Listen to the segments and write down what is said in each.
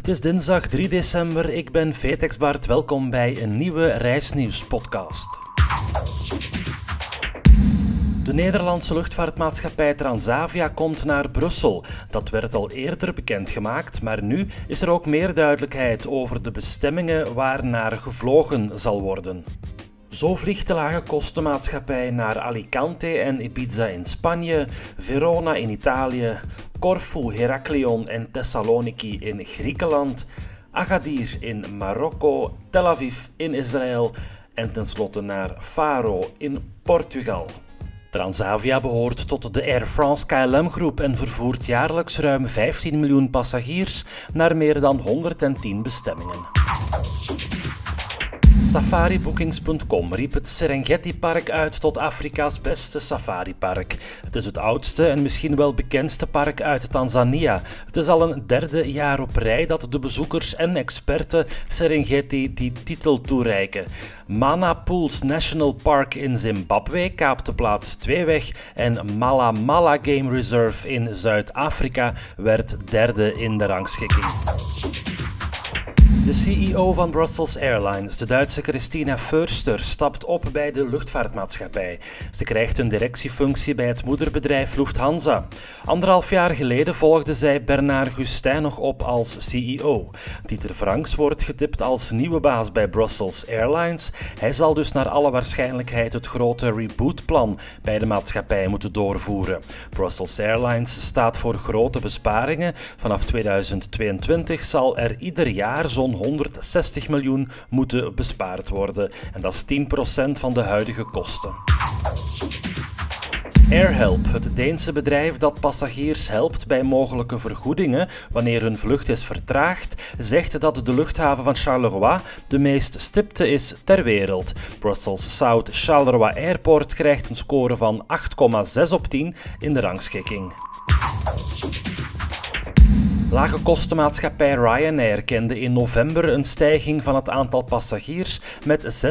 Het is dinsdag 3 december. Ik ben Vetex Bart. Welkom bij een nieuwe Reisnieuws podcast. De Nederlandse luchtvaartmaatschappij Transavia komt naar Brussel. Dat werd al eerder bekendgemaakt, maar nu is er ook meer duidelijkheid over de bestemmingen waar naar gevlogen zal worden. Zo vliegt de lage kostenmaatschappij naar Alicante en Ibiza in Spanje, Verona in Italië, Corfu, Heraklion en Thessaloniki in Griekenland, Agadir in Marokko, Tel Aviv in Israël en tenslotte naar Faro in Portugal. Transavia behoort tot de Air France KLM-groep en vervoert jaarlijks ruim 15 miljoen passagiers naar meer dan 110 bestemmingen. Safaribookings.com riep het Serengeti-park uit tot Afrika's beste safaripark. Het is het oudste en misschien wel bekendste park uit Tanzania. Het is al een derde jaar op rij dat de bezoekers en experten Serengeti die titel toereiken. Mana Pools National Park in Zimbabwe kaapte plaats 2 weg en Mala Mala Game Reserve in Zuid-Afrika werd derde in de rangschikking. De CEO van Brussels Airlines, de Duitse Christina Förster, stapt op bij de luchtvaartmaatschappij. Ze krijgt een directiefunctie bij het moederbedrijf Lufthansa. Anderhalf jaar geleden volgde zij Bernard Gustin nog op als CEO. Dieter Franks wordt getipt als nieuwe baas bij Brussels Airlines. Hij zal dus naar alle waarschijnlijkheid het grote rebootplan bij de maatschappij moeten doorvoeren. Brussels Airlines staat voor grote besparingen. Vanaf 2022 zal er ieder jaar zo'n 160 miljoen moeten bespaard worden. En dat is 10% van de huidige kosten. AirHelp, het Deense bedrijf dat passagiers helpt bij mogelijke vergoedingen wanneer hun vlucht is vertraagd, zegt dat de luchthaven van Charleroi de meest stipte is ter wereld. Brussels South Charleroi Airport krijgt een score van 8,6 op 10 in de rangschikking. Lage kostenmaatschappij Ryanair kende in november een stijging van het aantal passagiers met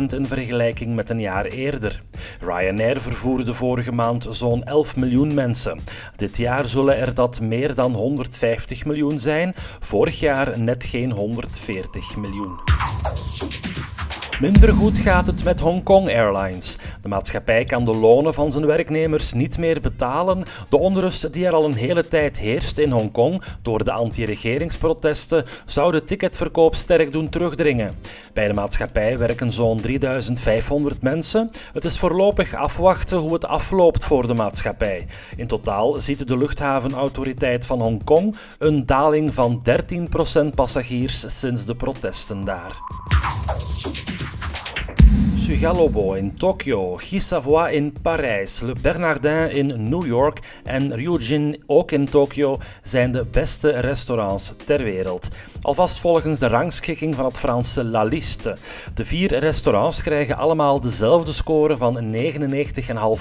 6% in vergelijking met een jaar eerder. Ryanair vervoerde vorige maand zo'n 11 miljoen mensen. Dit jaar zullen er dat meer dan 150 miljoen zijn, vorig jaar net geen 140 miljoen. Minder goed gaat het met Hong Kong Airlines. De maatschappij kan de lonen van zijn werknemers niet meer betalen. De onrust die er al een hele tijd heerst in Hongkong door de anti-regeringsprotesten zou de ticketverkoop sterk doen terugdringen. Bij de maatschappij werken zo'n 3500 mensen. Het is voorlopig afwachten hoe het afloopt voor de maatschappij. In totaal ziet de luchthavenautoriteit van Hongkong een daling van 13% passagiers sinds de protesten daar. Sugalobo in Tokio, Gisavois in Parijs, Le Bernardin in New York en Ryujin ook in Tokio zijn de beste restaurants ter wereld. Alvast volgens de rangschikking van het Franse La Liste. De vier restaurants krijgen allemaal dezelfde score van 99,5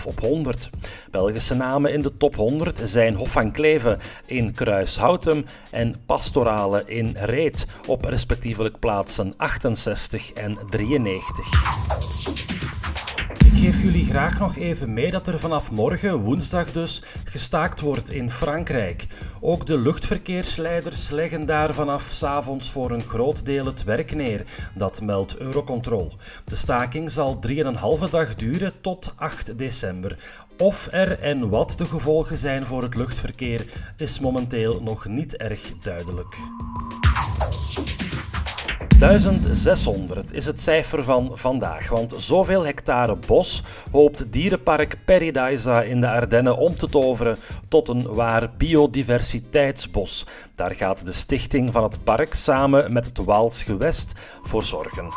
op 100. Belgische namen in de top 100 zijn Hof van Kleve in Kruishoutem en Pastorale in Reet op respectievelijk plaatsen 68 en 93. Geef jullie graag nog even mee dat er vanaf morgen, woensdag dus, gestaakt wordt in Frankrijk. Ook de luchtverkeersleiders leggen daar vanaf s'avonds voor een groot deel het werk neer. Dat meldt Eurocontrol. De staking zal 3,5 dag duren tot 8 december. Of er en wat de gevolgen zijn voor het luchtverkeer is momenteel nog niet erg duidelijk. 1600 is het cijfer van vandaag, want zoveel hectare bos hoopt dierenpark Paradisa in de Ardennen om te toveren tot een waar biodiversiteitsbos. Daar gaat de stichting van het park samen met het Waals Gewest voor zorgen.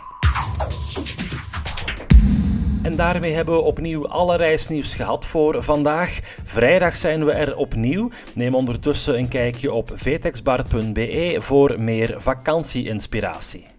En daarmee hebben we opnieuw alle reisnieuws gehad voor vandaag. Vrijdag zijn we er opnieuw. Neem ondertussen een kijkje op vtexbart.be voor meer vakantie-inspiratie.